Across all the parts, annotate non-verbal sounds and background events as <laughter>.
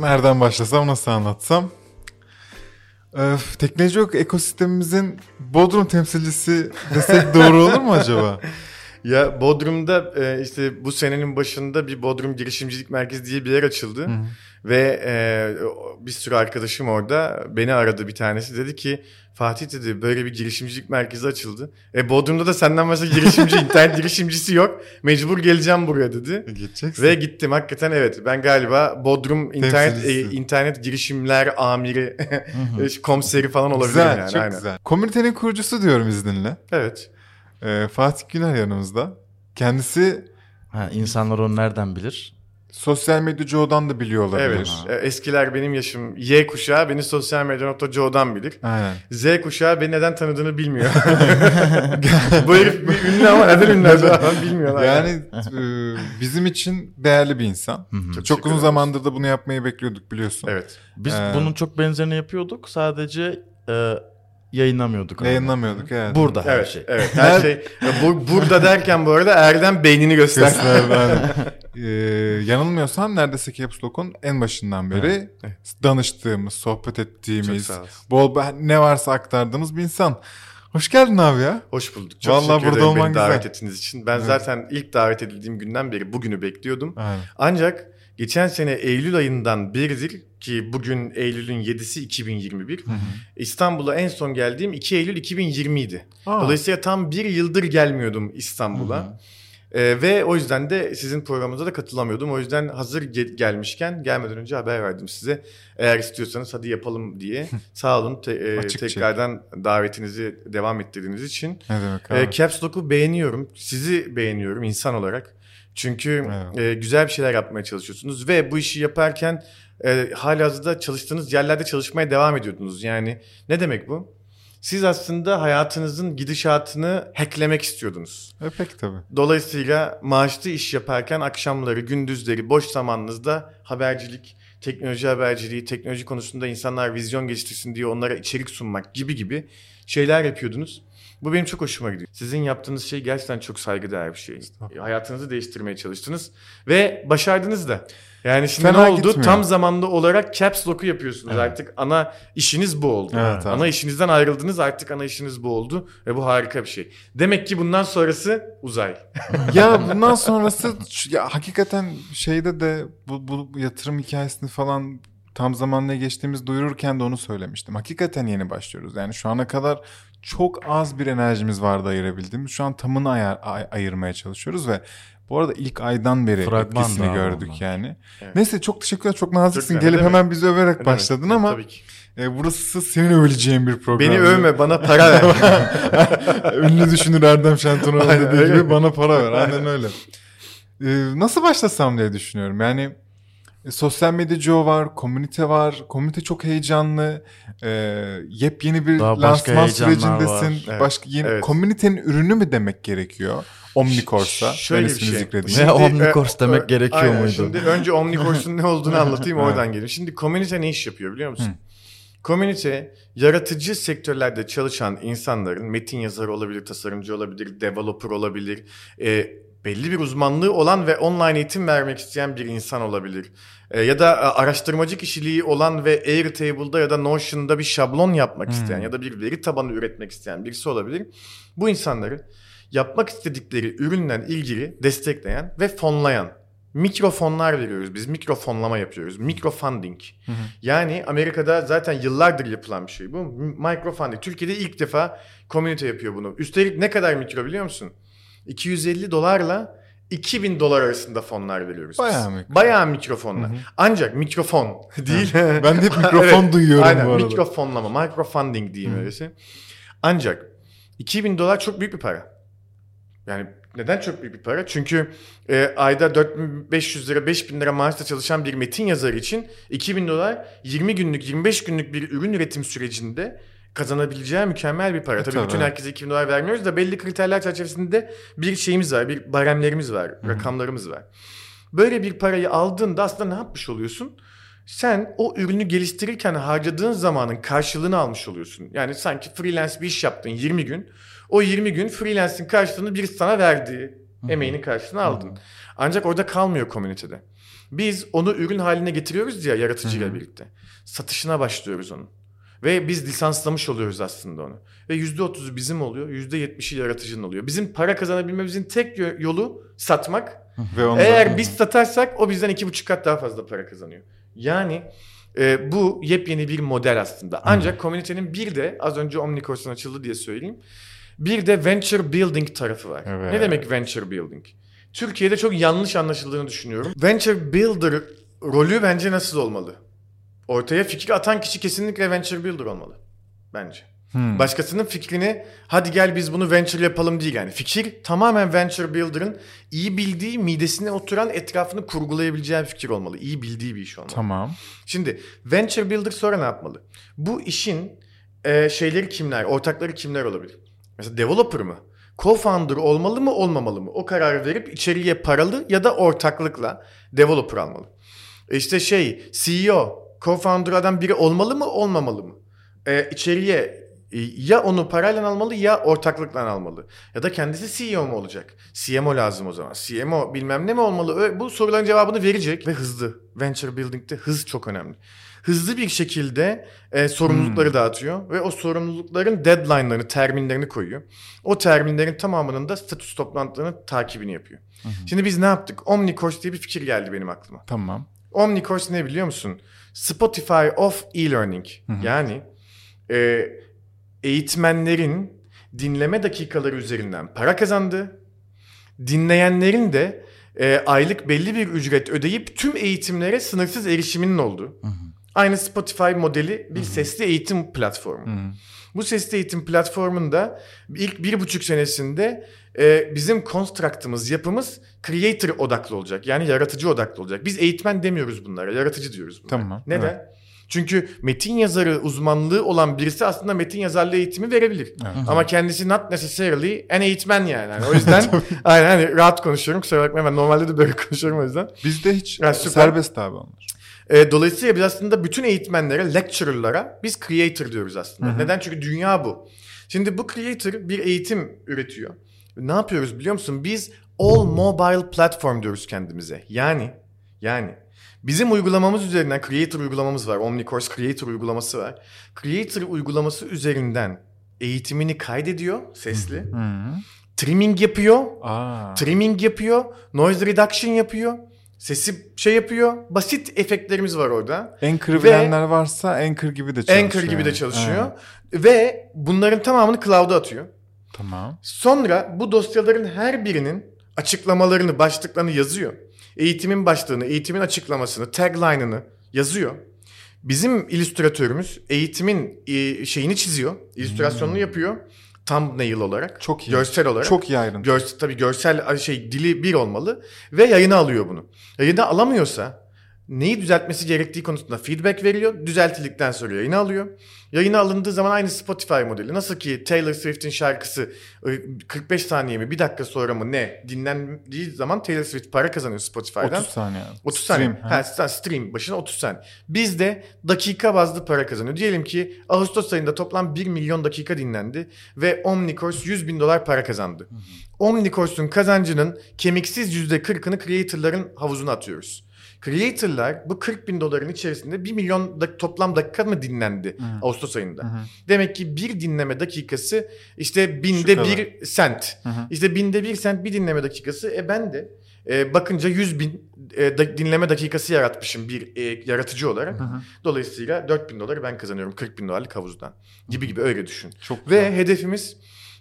Nereden başlasam nasıl anlatsam? Öf, teknoloji yok ekosistemimizin Bodrum temsilcisi desek <laughs> doğru olur mu acaba? Ya Bodrum'da e, işte bu senenin başında bir Bodrum Girişimcilik Merkezi diye bir yer açıldı. Hı. Ve e, bir sürü arkadaşım orada beni aradı bir tanesi. Dedi ki Fatih dedi böyle bir girişimcilik merkezi açıldı. E Bodrum'da da senden başka girişimci, <laughs> internet girişimcisi yok. Mecbur geleceğim buraya dedi. E, gideceksin. Ve gittim hakikaten evet. Ben galiba Bodrum internet e, internet girişimler amiri, <laughs> komiseri falan olabilirim güzel, yani. Çok Aynen. güzel. Komünitenin kurucusu diyorum izninle. Evet. Ee, Fatih Güner yanımızda. Kendisi Ha, insanlar onu nereden bilir? Sosyal medyacı odan da biliyor olabilir. Evet. E, Eskiler benim yaşım Y kuşağı beni sosyal medya.co'dan bilir. Aynen. Z kuşağı beni neden tanıdığını bilmiyor. <laughs> <laughs> Bu herif bir ünlü ama neden ünlü acaba <laughs> bilmiyorlar. Yani e, bizim için değerli bir insan. Çok Çok uzun zamandır da bunu yapmayı bekliyorduk biliyorsun. Evet. Biz Ee, bunun çok benzerini yapıyorduk. Sadece e, yayınlamıyorduk. abi. Yayınlamıyorduk evet. Burada her Evet. şey. Evet. Her şey. Bu, burada derken bu arada Erdem beynini göster. Gösterdi, aynen. <laughs> Ee, yanılmıyorsam neredeyse Caps Lock'un en başından beri danıştığımız, sohbet ettiğimiz, bol ne varsa aktardığımız bir insan. Hoş geldin abi ya. Hoş bulduk. Çok Vallahi teşekkür burada ederim olman beni davet güzel. ettiğiniz için. Ben Evet. zaten ilk davet edildiğim günden beri bugünü bekliyordum. Aynen. Ancak geçen sene Eylül ayından beridir ki bugün Eylül'ün 7'si 2021. İstanbul'a en son geldiğim 2 Eylül 2020 idi. Aa. Dolayısıyla tam bir yıldır gelmiyordum İstanbul'a. Ee, ve o yüzden de sizin programınıza da katılamıyordum. O yüzden hazır ge- gelmişken gelmeden önce haber verdim size. Eğer istiyorsanız hadi yapalım diye. Sağ olun te- e, tekrardan davetinizi devam ettirdiğiniz için. Ne demek abi? E, Caps Lock'u beğeniyorum. Sizi beğeniyorum insan olarak. Çünkü Evet. e, güzel bir şeyler yapmaya çalışıyorsunuz ve bu işi yaparken e, halihazırda çalıştığınız yerlerde çalışmaya devam ediyordunuz. Yani ne demek bu? Siz aslında hayatınızın gidişatını hacklemek istiyordunuz. E, peki tabii. Dolayısıyla maaşlı iş yaparken akşamları, gündüzleri, boş zamanınızda habercilik, teknoloji haberciliği, teknoloji konusunda insanlar vizyon geliştirsin diye onlara içerik sunmak gibi gibi şeyler yapıyordunuz. Bu benim çok hoşuma gidiyor. Sizin yaptığınız şey gerçekten çok saygıdeğer bir şey. Hayatınızı değiştirmeye çalıştınız ve başardınız da. Yani şimdi Fena ne oldu? gitmiyor. Tam zamanlı olarak Caps Lock'u yapıyorsunuz. Evet. Artık ana işiniz bu oldu. Evet, ana işinizden ayrıldınız artık ana işiniz bu oldu ve bu harika bir şey. Demek ki bundan sonrası uzay. <laughs> ya bundan sonrası ya hakikaten şeyde de bu bu yatırım hikayesini falan tam zamanla geçtiğimiz duyururken de onu söylemiştim. Hakikaten yeni başlıyoruz. Yani şu ana kadar çok az bir enerjimiz vardı ayırabildiğimiz. Şu an tamını ayar- ay- ayırmaya çalışıyoruz ve bu arada ilk aydan beri Fragman etkisini gördük onlar. yani. Evet. Neyse çok teşekkürler. Çok naziksin. Çok- Gelip hemen bizi överek Ne başladın demek? ama Tabii ki. e, burası senin övüleceğin bir program. Beni övme bana para <laughs> ver. Ünlü düşünür Erdem Şentonoğlu Aynen dediği öyle. gibi bana para ver. Aynen öyle. Ee, nasıl başlasam diye düşünüyorum. Yani e, sosyal medyacı var, komünite var. Komünite çok heyecanlı. Ee, yepyeni bir Daha başka lansman heyecanlar sürecindesin. var. Evet, Başka yeni evet. komünitenin ürünü mü demek gerekiyor? Omnicourse'a. Ş- şöyle Ben bir ismini şey. zikredeyim. Ve Şimdi, Omnicourse e, demek e, gerekiyor aynen. muydu? Şimdi önce Omnicourse'un ne olduğunu <laughs> anlatayım oradan geleyim. Şimdi komünite ne iş yapıyor biliyor musun? Komünite yaratıcı sektörlerde çalışan insanların metin yazarı olabilir, tasarımcı olabilir, developer olabilir, e, belli bir uzmanlığı olan ve online eğitim vermek isteyen bir insan olabilir. E, ya da e, araştırmacı kişiliği olan ve Airtable'da ya da Notion'da bir şablon yapmak isteyen ya da bir veri tabanı üretmek isteyen birisi olabilir. Bu insanları yapmak istedikleri üründen ilgili destekleyen ve fonlayan mikrofonlar veriyoruz biz. Mikrofonlama yapıyoruz. Mikrofunding. Yani Amerika'da zaten yıllardır yapılan bir şey bu. Microfunding. Türkiye'de ilk defa komünite yapıyor bunu. Üstelik ne kadar mikro biliyor musun? 250 dolarla 2000 dolar arasında fonlar veriyoruz. Bayağı mikro. Bayağı mikrofonlar. Ancak mikrofon <laughs> değil. Ben de <laughs> hep mikrofon Evet, duyuyorum Aynen bu arada. mikrofonlama, microfunding diyeyim öylesi. Ancak 2000 dolar çok büyük bir para. Yani neden çok büyük bir para? Çünkü e, ayda 4500 lira 5000 lira maaşla çalışan bir metin yazarı için 2000 dolar 20 günlük 25 günlük bir ürün üretim sürecinde kazanabileceği mükemmel bir para. E, Tabii, tabii. bütün herkese 2000 dolar vermiyoruz da belli kriterler çerçevesinde bir şeyimiz var, bir baremlerimiz var, rakamlarımız var. Böyle bir parayı aldığında aslında ne yapmış oluyorsun? Sen o ürünü geliştirirken harcadığın zamanın karşılığını almış oluyorsun. Yani sanki freelance bir iş yaptın 20 gün. O 20 gün freelance'in karşılığını birisi sana verdi. Emeğinin karşılığını aldın. Ancak orada kalmıyor komünitede. Biz onu ürün haline getiriyoruz ya yaratıcıyla birlikte. Satışına başlıyoruz onun. Ve biz lisanslamış oluyoruz aslında onu. Ve %30'u bizim oluyor, %70'i yaratıcının oluyor. Bizim para kazanabilmemizin tek yo- yolu satmak. <laughs> Ve onu Eğer da- biz satarsak o bizden iki buçuk kat daha fazla para kazanıyor. Yani e, bu yepyeni bir model aslında. Ancak komünitenin bir de az önce Omnicourse'un açıldı diye söyleyeyim. Bir de venture building tarafı var. Evet. Ne demek venture building? Türkiye'de çok yanlış anlaşıldığını düşünüyorum. Venture builder rolü bence nasıl olmalı? Ortaya fikir atan kişi kesinlikle venture builder olmalı. Bence. Hmm. Başkasının fikrini hadi gel biz bunu venture yapalım değil yani. Fikir tamamen venture builder'ın iyi bildiği, midesine oturan etrafını kurgulayabileceği bir fikir olmalı. İyi bildiği bir iş olmalı. Tamam. Şimdi venture builder sonra ne yapmalı? Bu işin e, şeyleri kimler, ortakları kimler olabilir? Mesela developer mı? Co-founder olmalı mı olmamalı mı? O kararı verip içeriye paralı ya da ortaklıkla developer almalı. E işte şey CEO, co-founder adam biri olmalı mı olmamalı mı? E, içeriye e, ya onu parayla almalı ya ortaklıkla almalı. Ya da kendisi CEO mu olacak? CMO lazım o zaman. CMO bilmem ne mi olmalı? Bu soruların cevabını verecek ve hızlı. Venture building'de hız çok önemli. Hızlı bir şekilde e, sorumlulukları dağıtıyor ve o sorumlulukların deadline'larını, terminlerini koyuyor. O terminlerin tamamının da statüs toplantılarının takibini yapıyor. Şimdi biz ne yaptık? Omnicourse diye bir fikir geldi benim aklıma. Tamam. Omnicourse ne biliyor musun? Spotify of e-learning. Yani e, eğitmenlerin dinleme dakikaları üzerinden para kazandığı, dinleyenlerin de e, aylık belli bir ücret ödeyip tüm eğitimlere sınırsız erişiminin olduğu. Aynı Spotify modeli bir sesli eğitim platformu. Hı. Bu sesli eğitim platformunda ilk bir buçuk senesinde e, bizim construct'ımız, yapımız creator odaklı olacak. Yani yaratıcı odaklı olacak. Biz eğitmen demiyoruz bunlara, yaratıcı diyoruz bunlara. Tamam, Neden? evet. Çünkü metin yazarı uzmanlığı olan birisi aslında metin yazarlığı eğitimi verebilir. Evet. Ama kendisi not necessarily an eğitmen yani. Yani o yüzden <laughs> aynen hani rahat konuşuyorum. Kusura bakmayın ben normalde de böyle <laughs> konuşuyorum o yüzden. Bizde hiç Ya süper. serbest abi onlar. E, dolayısıyla biz aslında bütün eğitmenlere, lecturer'lara biz creator diyoruz aslında. Neden? Çünkü dünya bu. Şimdi bu creator bir eğitim üretiyor. Ne yapıyoruz biliyor musun? Biz all mobile platform diyoruz kendimize. Yani yani bizim uygulamamız üzerinden creator uygulamamız var. Omnicourse creator uygulaması var. Creator uygulaması üzerinden eğitimini kaydediyor sesli. Hı. Trimming yapıyor. Aa. Trimming yapıyor. Noise reduction yapıyor. Sesi şey yapıyor. Basit efektlerimiz var orada. Anchor bilenler varsa Anchor gibi de çalışıyor. Anchor gibi de çalışıyor. Evet. Ve bunların tamamını cloud'a atıyor. Tamam. Sonra bu dosyaların her birinin açıklamalarını, başlıklarını yazıyor. Eğitimin başlığını, eğitimin açıklamasını, tagline'ını yazıyor. Bizim illüstratörümüz eğitimin e, şeyini çiziyor, illüstrasyonunu yapıyor. Thumbnail olarak. Çok iyi. görsel olarak. Çok iyi ayrıntı. Görsel, tabii görsel şey dili bir olmalı ve yayına alıyor bunu. Yayına alamıyorsa neyi düzeltmesi gerektiği konusunda feedback veriyor. Düzeltildikten sonra yayına alıyor. Yayına alındığı zaman aynı Spotify modeli. Nasıl ki Taylor Swift'in şarkısı e, 45 saniye mi bir dakika sonra mı ne dinlendiği zaman Taylor Swift para kazanıyor Spotify'dan. 30 saniye. 30 Stream, saniye. ha. Stream başına 30 saniye. Biz de dakika bazlı para kazanıyor. Diyelim ki Ağustos ayında toplam 1 milyon dakika dinlendi ve Omnicourse 100 bin dolar para kazandı. Omnicourse'un kazancının kemiksiz %40'ını creator'ların havuzuna atıyoruz. Creator'lar bu 40 bin doların içerisinde 1 milyon da, toplam dakika mı dinlendi Ağustos ayında? Demek ki bir dinleme dakikası işte binde bir sent. İşte binde bir sent bir dinleme dakikası. E ben de e, bakınca 100 bin e, da- dinleme dakikası yaratmışım bir e, yaratıcı olarak. Dolayısıyla 4 bin doları ben kazanıyorum 40 bin dolarlık havuzdan. Gibi gibi öyle düşün. Çok Ve güzel. hedefimiz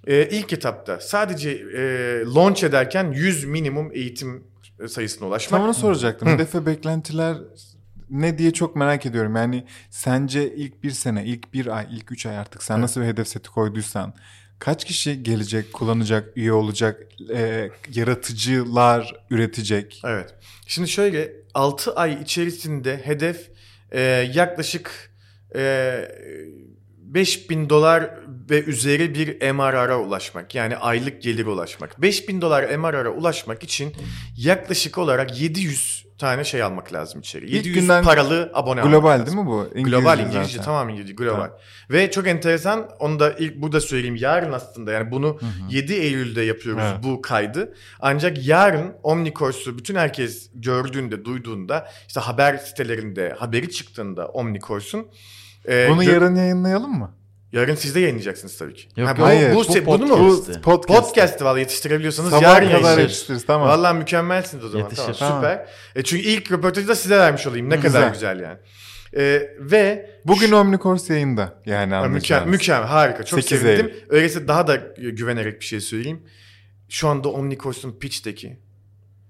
e, ilk etapta sadece e, launch ederken 100 minimum eğitim sayısına ulaşmak. Tam onu soracaktım. Hedef ve beklentiler ne diye çok merak ediyorum. Yani sence ilk bir sene, ilk bir ay, ilk üç ay artık sen nasıl bir hedef seti koyduysan kaç kişi gelecek, kullanacak, üye olacak, e, yaratıcılar üretecek? Evet. Şimdi şöyle 6 ay içerisinde hedef e, yaklaşık e, 5000 dolar ve üzeri bir MRR'a ulaşmak yani aylık gelire ulaşmak. 5000 dolar MRR'a ulaşmak için yaklaşık olarak 700 tane şey almak lazım içeri. İlk 700 günden paralı abone almak Global değil mi bu? Global İngilizce İngilizce zaten. tamam İngilizce global. Tamam. Ve çok enteresan onu da ilk burada söyleyeyim yarın aslında yani bunu 7 Eylül'de yapıyoruz Evet. bu kaydı. Ancak yarın Omnicourse'u bütün herkes gördüğünde duyduğunda işte haber sitelerinde haberi çıktığında Omnicourse'un e, Bunu gö- yarın yayınlayalım mı? yarın siz de yayınlayacaksınız tabii ki. Yok, Ha, bu, Hayır, bu, bu se- bunu mu? podcast. Bu podcast. Podcast'ı valla yetiştirebiliyorsanız Sabah yarın kadar yayınlayacağız. yetiştiririz tamam. Vallahi mükemmelsiniz o zaman. Yetişir. Tamam, Tamam. süper. E çünkü ilk röportajı da size vermiş olayım. Ne kadar Güzel. güzel yani. E, ve Bugün Omnicourse yayında yani Ha, anlayacağınız. Mükemmel, mükemmel, harika. Çok 8 sevindim. Öyleyse daha da güvenerek bir şey söyleyeyim. Şu anda Omnicourse'un pitch'teki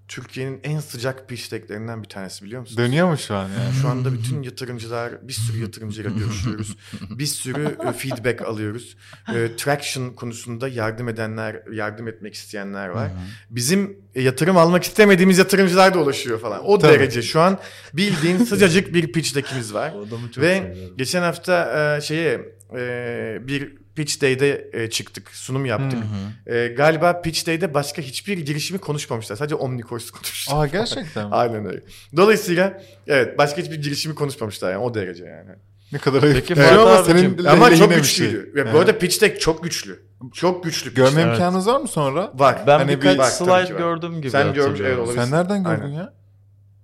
Türkiye'nin en sıcak pitch decklerinden bir tanesi biliyor musunuz? Dönüyor mu şu an yani? Şu anda bütün yatırımcılar, bir sürü yatırımcıyla görüşüyoruz. <laughs> bir sürü e, feedback alıyoruz. E, traction konusunda yardım edenler, yardım etmek isteyenler var. Bizim e, yatırım almak istemediğimiz yatırımcılar da ulaşıyor falan. O Tabii. derece şu an bildiğin sıcacık bir pitch deck'imiz var. <laughs> Ve seviyorum. geçen hafta e, şeye e, bir Pitch Day'de e, çıktık, sunum yaptık. E, galiba Pitch Day'de başka hiçbir girişimi konuşmamışlar. Sadece Omnicourse konuşmuşlar. Aa gerçekten mi? <laughs> Aynen öyle. Dolayısıyla evet başka hiçbir girişimi konuşmamışlar yani o derece yani. Ne kadar ayıp. Peki Evet. Ama senin Ama çok güçlüydü. şey. Ve bu Evet. arada Pitch Deck çok güçlü. Çok güçlü. Görme pitch. Evet. imkanınız var mı sonra? Var. Ben Hani birkaç bir- slide var. gördüm gibi Sen görmüş, evet, olabilir. Sen nereden gördün Aynen. ya?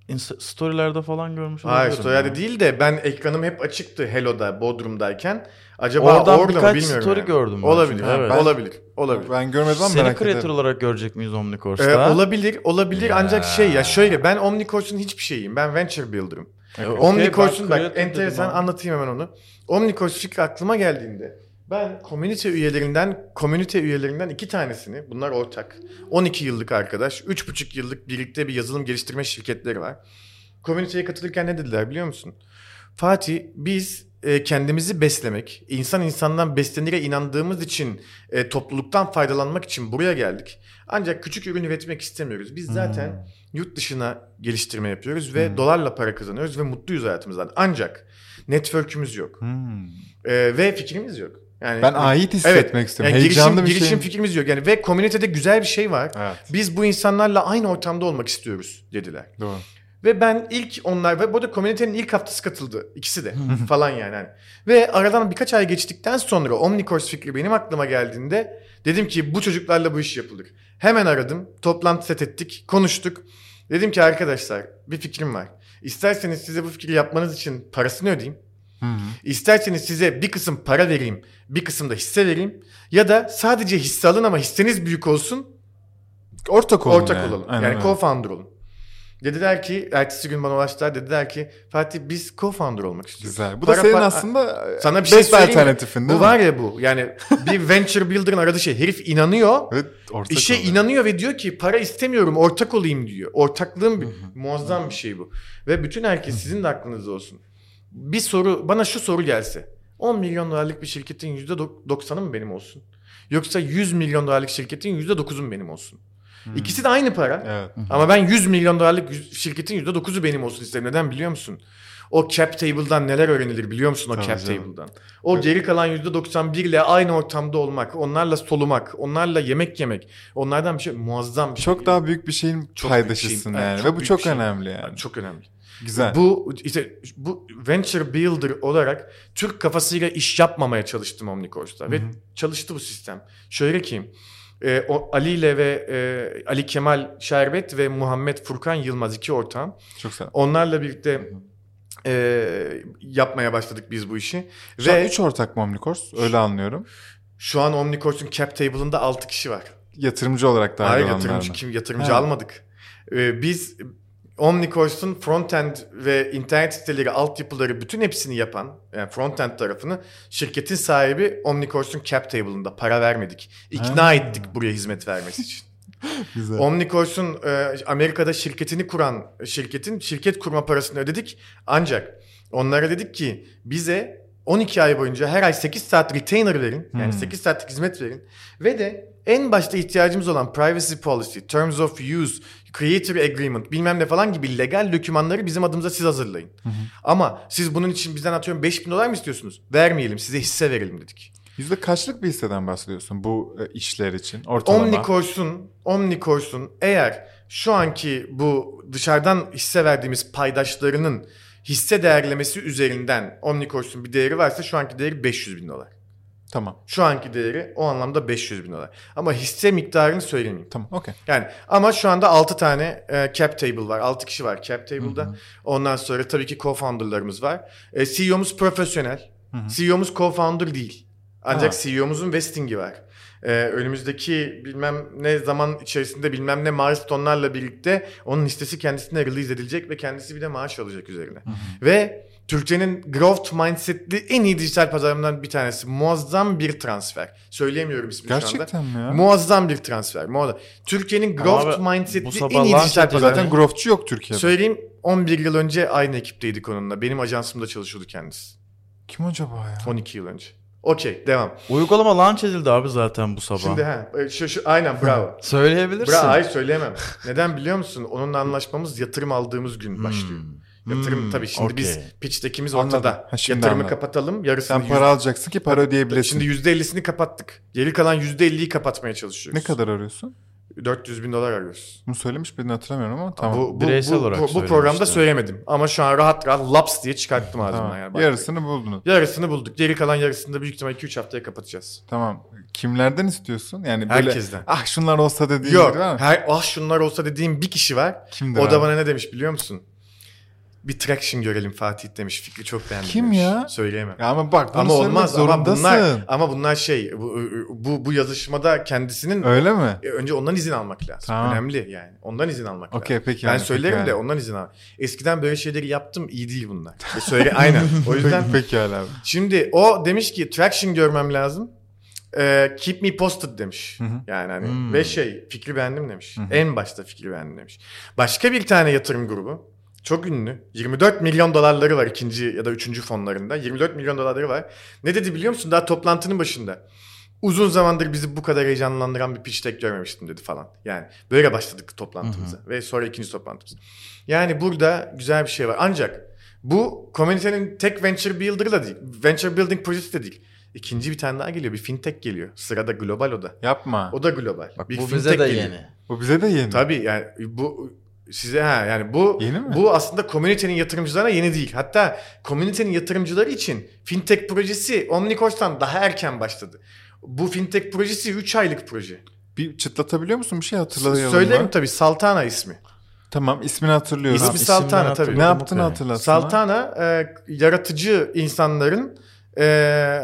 Insta- storylerde falan görmüş Hayır olabilirim story'de ya. değil de ben ekranım hep açıktı Hello'da Bodrum'dayken. Acaba Oradan orada mı birkaç bilmiyorum. story yani. gördüm ben Olabilir. çünkü, evet. Olabilir. Olabilir. Ben görmedim ama Seni merak creator ederim. olarak görecek miyiz Ee, Omnicourse'da? olabilir, olabilir Ya. ancak şey ya şöyle ben Omnicourse'un hiçbir şeyiyim. Ben venture builder'ım. E, okey, Omnicourse'un ben bak enteresan anlatayım hemen onu. Omnicourse fikri aklıma geldiğinde ben komünite üyelerinden komünite üyelerinden iki tanesini bunlar ortak. 12 yıllık arkadaş, 3,5 yıllık birlikte bir yazılım geliştirme şirketleri var. Komüniteye katılırken ne dediler biliyor musun? Fatih biz e, kendimizi beslemek, insan insandan beslenire inandığımız için e, topluluktan faydalanmak için buraya geldik. Ancak küçük ürün üretmek istemiyoruz. Biz zaten Hmm. yurt dışına geliştirme yapıyoruz ve Hmm. dolarla para kazanıyoruz ve mutluyuz hayatımızdan. Ancak network'ümüz yok Hmm. E, ve fikrimiz yok. Yani Ben ait hissetmek istiyorum. yani Heyecanlı girişim, bir girişim fikrimiz yok. Yani ve komünitede güzel bir şey var. Evet. Biz bu insanlarla aynı ortamda olmak istiyoruz dediler. Doğru. Ve ben ilk onlar ve bu da komünitenin ilk haftası katıldı. ikisi de falan yani. Hani. Ve aradan birkaç ay geçtikten sonra Omnicourse fikri benim aklıma geldiğinde dedim ki bu çocuklarla bu iş yapılır. Hemen aradım. Toplantı set ettik. Konuştuk. Dedim ki arkadaşlar bir fikrim var. İsterseniz size bu fikri yapmanız için parasını ödeyeyim. Hı hı. İsterseniz size bir kısım para vereyim, bir kısım da hisse vereyim. Ya da sadece hisse alın ama hisseniz büyük olsun, Ortak olun ortak yani. olalım. Aynen yani co-founder olun. Dediler ki, ertesi gün bana ulaştılar. Dediler ki, Fatih biz co-founder olmak istiyoruz. Güzel. Bu Para- da senin para- aslında Sana bir şey söyleyeyim alternatifin değil Bu mi? var ya bu. Yani <laughs> bir venture builder'ın aradığı şey. Herif inanıyor. Evet, ortak İşe oluyor. inanıyor ve diyor ki para istemiyorum ortak olayım diyor. Ortaklığın bir, muazzam bir şey bu. Ve bütün herkes sizin de aklınızda olsun. Bir soru bana şu soru gelse. 10 milyon dolarlık bir şirketin %90'ı mı benim olsun? Yoksa 100 milyon dolarlık şirketin %9'u mu benim olsun? İkisi de aynı para. Evet. Ama ben 100 milyon dolarlık şirketin %9'u benim olsun isterim. Neden biliyor musun? O cap table'dan neler öğrenilir biliyor musun o Tabii cap canım. table'dan? O geri kalan %91 ile aynı ortamda olmak, onlarla solumak, onlarla yemek yemek, onlardan bir şey muazzam bir şey. Çok daha büyük bir şeyin Çok paydaşısın şey. Evet, yani çok ve bu çok şey. önemli yani. Çok önemli. Güzel. Bu işte bu venture builder olarak Türk kafasıyla iş yapmamaya çalıştım Omnicourse'da ve çalıştı bu sistem. Şöyle ki e, o Ali ile ve e, Ali Kemal Şerbet ve Muhammed Furkan Yılmaz iki ortağım. Çok sağ ol. Onlarla birlikte e, yapmaya başladık biz bu işi. Şu an ve 3 ortak mı Omnicourse? Öyle anlıyorum. şu an Omnicourse'un cap table'ında 6 kişi var. Yatırımcı olarak dahil Hayır yatırımcı kim yatırımcı almadık. Ee, biz Omnicourse'un frontend ve internet siteleri, altyapıları bütün hepsini yapan yani frontend tarafını şirketin sahibi Omnicourse'un cap table'ında para vermedik. İkna Ha. ettik buraya hizmet vermesi için. <laughs> Güzel. Omnicourse'un e, Amerika'da şirketini kuran şirketin şirket kurma parasını ödedik. Ancak onlara dedik ki bize 12 ay boyunca her ay 8 saat retainer verin. Yani Hmm. 8 saatlik hizmet verin. Ve de en başta ihtiyacımız olan privacy policy, terms of use, creator agreement bilmem ne falan gibi legal dokümanları bizim adımıza siz hazırlayın. Ama siz bunun için bizden atıyorum 5000 dolar mı istiyorsunuz? Vermeyelim size hisse verelim dedik. Yüzde kaçlık bir hisseden bahsediyorsun bu e, işler için ortalama? Omnicourse'un, Omnicourse'un eğer şu anki bu dışarıdan hisse verdiğimiz paydaşlarının hisse değerlemesi üzerinden Omnicourse'un bir değeri varsa şu anki değeri 500 bin dolar. Tamam. Şu anki değeri o anlamda 500 bin dolar. Ama hisse miktarını söylemeyeyim. Tamam. Okey. Yani ama şu anda 6 tane e, cap table var. 6 kişi var cap table'da. Ondan sonra tabii ki co-founder'larımız var. E, CEO'muz profesyonel. CEO'muz co-founder değil. Ancak Ha. CEO'muzun vesting'i var. E, önümüzdeki bilmem ne zaman içerisinde bilmem ne milestone'larla birlikte onun listesi kendisine release edilecek ve kendisi bir de maaş alacak üzerine. Ve Türkçenin growth mindsetli en iyi dijital pazarlarından bir tanesi. Muazzam bir transfer. Söyleyemiyorum ismini şu anda. Gerçekten mi ya? Muazzam bir transfer. Muazzam. Türkiye'nin growth abi, mindsetli en iyi launch dijital pazarı. Zaten growthçu yok Türkiye'de. Söyleyeyim 11 yıl önce aynı ekipteydik onunla. Benim ajansımda çalışıyordu kendisi. Kim acaba ya? 12 yıl önce. Okey devam. Uygulama launch edildi abi zaten bu sabah. Şimdi ha şu, şu aynen bravo. <laughs> Söyleyebilirsin. Bravo hayır söyleyemem. Neden biliyor musun? Onunla anlaşmamız yatırım aldığımız gün başlıyor. Yatırım Hmm, tabii şimdi biz okey. pitch'tekimiz Anladım. ortada. Ha, şimdi Yatırımı anladım. kapatalım. Yarısını Sen para alacaksın ki para ödeyebilesin. Şimdi %50'sini kapattık. Geri kalan %50'yi kapatmaya çalışıyoruz. Ne kadar arıyorsun? 400 bin dolar arıyoruz. Bunu söylemiş birini hatırlamıyorum ama tamam. Bu, bu, Bireysel bu, olarak bu, bu programda söylemedim. Ama şu an rahat rahat laps diye çıkarttım ağzımdan. Tamam. Yani. Yarısını buldunuz. Yarısını bulduk. Geri kalan yarısını da büyük ihtimal 2-3 haftaya kapatacağız. Tamam. Kimlerden istiyorsun? Yani böyle Herkesten. ah şunlar olsa dediğin Yok. Her, ah şunlar olsa dediğim bir kişi var. Kimdir o da abi? bana ne demiş biliyor musun? Bir traction görelim Fatih demiş. Fikri çok beğendim Kim demiş. ya? Söyleyemem. Ya ama bak bunu ama olmaz ama zorundasın. bunlar ama bunlar şey bu bu, bu yazışmada kendisinin Öyle mi? E, önce ondan izin almak lazım. Tamam. Önemli yani. Ondan izin almak lazım. Okey peki. Ben yani, söylerim peki de yani. ondan izin al. Eskiden böyle şeyleri yaptım iyi değil bunlar. E söyle <laughs> aynen. O yüzden Peki, abi. şimdi o demiş ki traction görmem lazım. Ee, keep me posted demiş. Hı hı. Yani hani Hmm. ve şey fikri beğendim demiş. Hı hı. En başta fikri beğendim demiş. Başka bir tane yatırım grubu çok ünlü. 24 milyon dolarları var ikinci ya da üçüncü fonlarında. 24 milyon dolarları var. Ne dedi biliyor musun? Daha toplantının başında. Uzun zamandır bizi bu kadar heyecanlandıran bir pitch deck görmemiştim dedi falan. Yani böyle başladık toplantımıza ve sonra ikinci toplantımız. Yani burada güzel bir şey var. Ancak bu komünitenin tek venture builder'ı da değil. Venture building projesi de değil. İkinci bir tane daha geliyor. Bir fintech geliyor. Sırada global o da. Yapma. O da global. Bak bir bu fintech bize de geliyor. yeni. Bu bize de yeni. Tabii yani bu size ha yani bu Yeni mi? bu aslında komünitenin yatırımcılarına yeni değil. Hatta komünitenin yatırımcıları için fintech projesi Omnicourse'tan daha erken başladı. Bu fintech projesi 3 aylık proje. Bir çıtlatabiliyor musun? Bir şey hatırlayalım. Söylerim mı? tabii Saltana ismi. Tamam ismini hatırlıyorum. İsmi Saltana tabii. ne yaptığını okey. hatırlatsana. Saltana e, yaratıcı insanların e,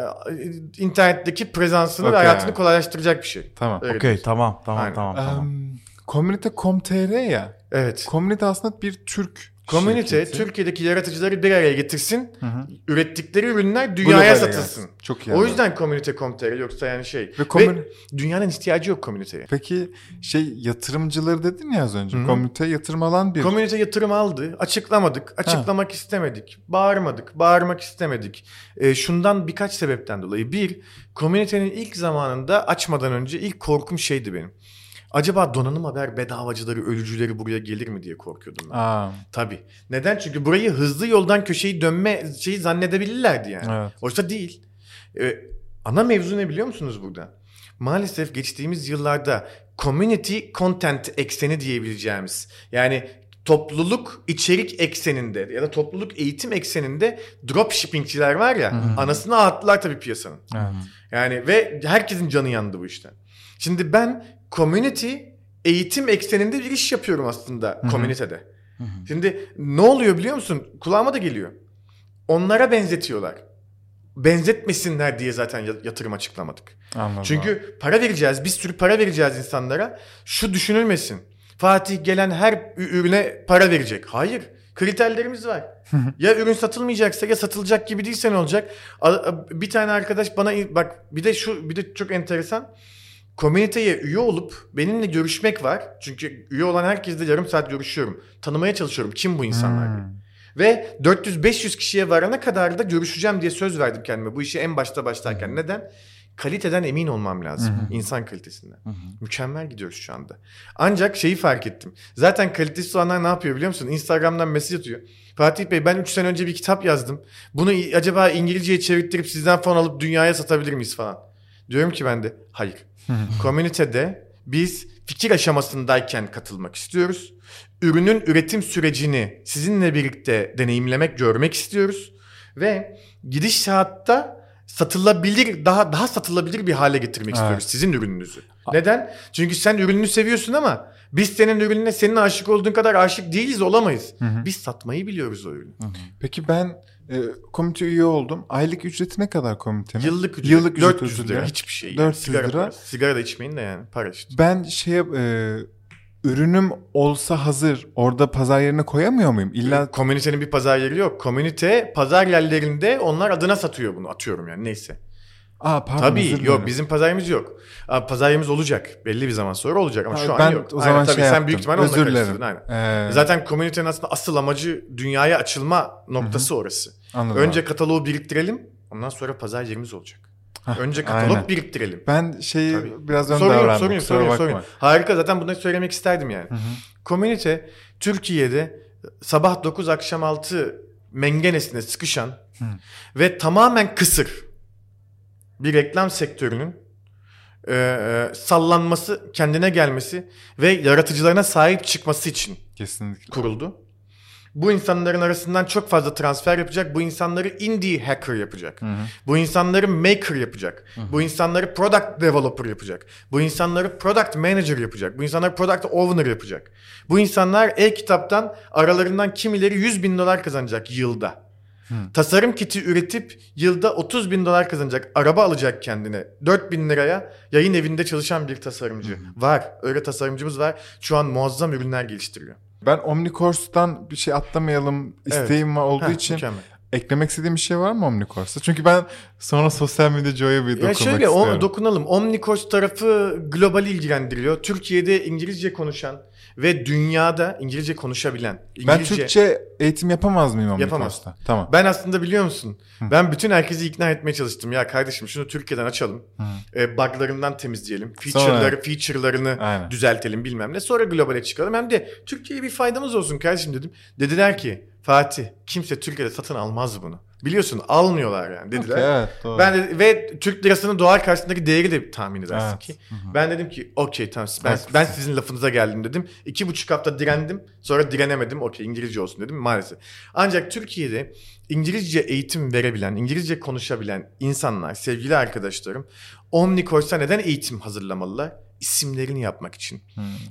internetteki prezansını ve Okey. hayatını kolaylaştıracak bir şey. Tamam. Okey tamam tamam Aynen. tamam tamam. Um, Komünite.com.tr ya. Evet. Komünite aslında bir Türk Komünite şirketi. Türkiye'deki yaratıcıları bir araya getirsin. Hı hı. Ürettikleri ürünler dünyaya satılsın. gelsin. Çok iyi. O anladım. yüzden komünite.com.tr yoksa yani şey. Ve Ve, komün- dünyanın ihtiyacı yok komüniteye. Peki şey yatırımcıları dedin ya az önce. Hı. Komünite yatırım alan bir. Komünite yatırım aldı. Açıklamadık. Açıklamak istemedik. Bağırmadık. Bağırmak istemedik. Ee, şundan birkaç sebepten dolayı. Bir, komünitenin ilk zamanında açmadan önce ilk korkum şeydi benim. Acaba donanım haber bedavacıları, ölücüleri buraya gelir mi diye korkuyordum ben. Aa, Tabii. Neden? Çünkü burayı hızlı yoldan köşeyi dönme şeyi zannedebilirlerdi yani. evet. Oysa değil. Ee, ana mevzu ne biliyor musunuz burada? Maalesef geçtiğimiz yıllarda community content ekseni diyebileceğimiz yani topluluk içerik ekseninde ya da topluluk eğitim ekseninde dropshippingçiler var ya Hı hı. anasını ağlattılar tabii piyasanın. Yani ve herkesin canı yandı bu işten. Şimdi ben community eğitim ekseninde bir iş yapıyorum aslında hı. komünitede. Şimdi ne oluyor biliyor musun? Kulağıma da geliyor. Onlara benzetiyorlar. Benzetmesinler diye zaten ya- yatırım açıklamadık. Anladım. Çünkü para vereceğiz, bir sürü para vereceğiz insanlara. Şu düşünülmesin. Fatih gelen her ürüne para verecek. Hayır. Kriterlerimiz var. ya ürün satılmayacaksa ya satılacak gibi değilse ne olacak? Bir tane arkadaş bana bak bir de şu bir de çok enteresan. Komüniteye üye olup benimle görüşmek var. Çünkü üye olan herkesle yarım saat görüşüyorum. Tanımaya çalışıyorum. Kim bu insanlar? diye. Hmm. Ve 400-500 kişiye varana kadar da görüşeceğim diye söz verdim kendime. Bu işi en başta başlarken. Neden? kaliteden emin olmam lazım. İnsan kalitesinden. Mükemmel gidiyoruz şu anda. Ancak şeyi fark ettim. Zaten kalitesiz olanlar ne yapıyor biliyor musun? Instagram'dan mesaj atıyor. Fatih Bey ben 3 sene önce bir kitap yazdım. Bunu acaba İngilizceye çevirttirip sizden fon alıp dünyaya satabilir miyiz falan. Diyorum ki ben de hayır. Komünitede biz fikir aşamasındayken katılmak istiyoruz. Ürünün üretim sürecini sizinle birlikte deneyimlemek, görmek istiyoruz. Ve gidişatta satılabilir, daha daha satılabilir bir hale getirmek Evet. istiyoruz sizin ürününüzü. Neden? Çünkü sen ürününü seviyorsun ama biz senin ürününe senin aşık olduğun kadar aşık değiliz, olamayız. hı. Biz satmayı biliyoruz o ürünü. Peki ben e, komite üye oldum. Aylık ücreti ne kadar komitenin? Yıllık ücret, Yıllık ücret 400 özür lira dilerim. hiçbir şey. Yani. 400 Sigara lira. parası. Sigara da içmeyin de yani para işte. Ben şey e, ürünüm olsa hazır orada pazar yerine koyamıyor muyum? İlla Komünitenin bir pazar yeri yok. Komünite pazar yerlerinde onlar adına satıyor bunu. Atıyorum yani neyse. Aa pardon Tabii yok dilerim. bizim pazar yerimiz yok. Aa, Pazar yerimiz olacak. Belli bir zaman sonra olacak ama Ha, şu an yok. o zaman Aynen, tabii şey sen yaptım. büyük ihtimalle onunla karıştırdın. Aynen. Ee, Zaten komünitenin aslında asıl amacı dünyaya açılma noktası orası. anladım Önce kataloğu biriktirelim. Ondan sonra pazar yerimiz olacak. Hah, Önce katalog aynen. biriktirelim. ben şeyi Tabii. biraz ön Sorun yok, davrandım. bakma. sorun yok. Harika zaten bunları söylemek isterdim yani. Hı hı. Komünite Türkiye'de sabah 9 akşam 6 mengenesine sıkışan Hı. ve tamamen kısır bir reklam sektörünün e, e, sallanması, kendine gelmesi ve yaratıcılarına sahip çıkması için Kesinlikle. kuruldu. Bu insanların arasından çok fazla transfer yapacak. Bu insanları indie hacker yapacak. Hı hı. Bu insanları maker yapacak. Bu insanları product developer yapacak. Bu insanları product manager yapacak. Bu insanları product owner yapacak. Bu insanlar e-kitaptan aralarından kimileri 100 bin dolar kazanacak yılda. Tasarım kiti üretip yılda 30 bin dolar kazanacak. Araba alacak kendine. 4 bin liraya yayın evinde çalışan bir tasarımcı. Var. Öyle tasarımcımız var. Şu an muazzam ürünler geliştiriyor. Ben Omnicourse'dan bir şey atlamayalım isteğim var olduğu Heh, için mükemmel. eklemek istediğim bir şey var mı Omnicourse'da? Çünkü ben sonra sosyal medya Joy'a bir dokunmak Ya şöyle istiyorum. o, dokunalım. Omnicourse tarafı global ilgilendiriyor. Türkiye'de İngilizce konuşan ve dünyada İngilizce konuşabilen. ben İngilizce... Türkçe eğitim yapamaz mıyım Yapamaz. Omnicourse'da? Tamam. Ben aslında biliyor musun? Ben bütün herkesi ikna etmeye çalıştım. Ya kardeşim şunu Türkiye'den açalım. E, buglarından temizleyelim. Feature'ları, feature'larını Aynen. düzeltelim bilmem ne. Sonra globale çıkalım. Hem de Türkiye'ye bir faydamız olsun kardeşim dedim. Dediler ki Fatih kimse Türkiye'de satın almaz bunu. Biliyorsun almıyorlar yani dediler. Okey, evet, doğru. Ben de, ve Türk lirasının dolar karşısındaki değeri de tahmin edersin Evet. ki. Ben dedim ki okey tamam ben, Haklısın. ben sizin lafınıza geldim dedim. İki buçuk hafta direndim sonra direnemedim okey İngilizce olsun dedim maalesef. Ancak Türkiye'de İngilizce eğitim verebilen, İngilizce konuşabilen insanlar, sevgili arkadaşlarım Omnicourse'a neden eğitim hazırlamalılar? İsimlerini yapmak için.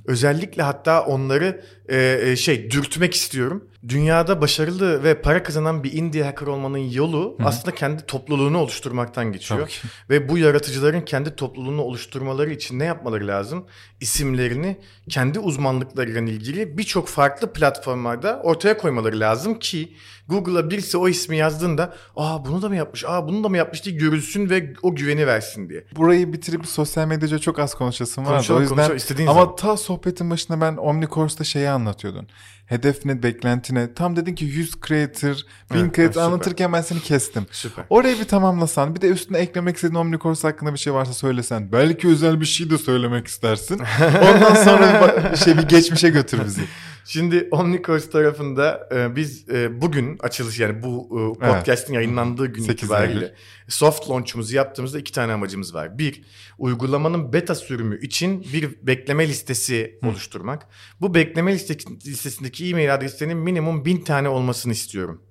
Özellikle hatta onları e, e, şey dürtmek istiyorum. Dünyada başarılı ve para kazanan bir indie hacker olmanın yolu aslında kendi topluluğunu oluşturmaktan geçiyor. Tabii ki. Ve bu yaratıcıların kendi topluluğunu oluşturmaları için ne yapmaları lazım? İsimlerini kendi uzmanlıklarıyla ilgili birçok farklı platformlarda ortaya koymaları lazım ki Google'a birisi o ismi yazdığında aa bunu da mı yapmış, aa bunu da mı yapmış diye görülsün ve o güveni versin diye. Burayı bitirip sosyal medyada çok az vardı. Konuşalım, O yüzden konuşalım, istediğin ama zaman. ta sohbetin başında ben Omnicourse'da şeyi anlatıyordun. Hedef ne, beklenti ne? Tam dedin ki 100 creator, 1000 Evet, creator süper. anlatırken ben seni kestim. Süper. Orayı bir tamamlasan, bir de üstüne eklemek istediğin Omnicourse hakkında bir şey varsa söylesen. Belki özel bir şey de söylemek istersin. <laughs> Ondan sonra bir, şey bir geçmişe götür bizi. Şimdi Omnicourse tarafında e, biz e, bugün açılış yani bu e, podcast'in yayınlandığı gün 8 itibariyle Eylül. soft launch'umuzu yaptığımızda iki tane amacımız var. Bir, uygulamanın beta sürümü için bir bekleme listesi oluşturmak. Bu bekleme liste- listesindeki e-mail adreslerinin minimum bin tane olmasını istiyorum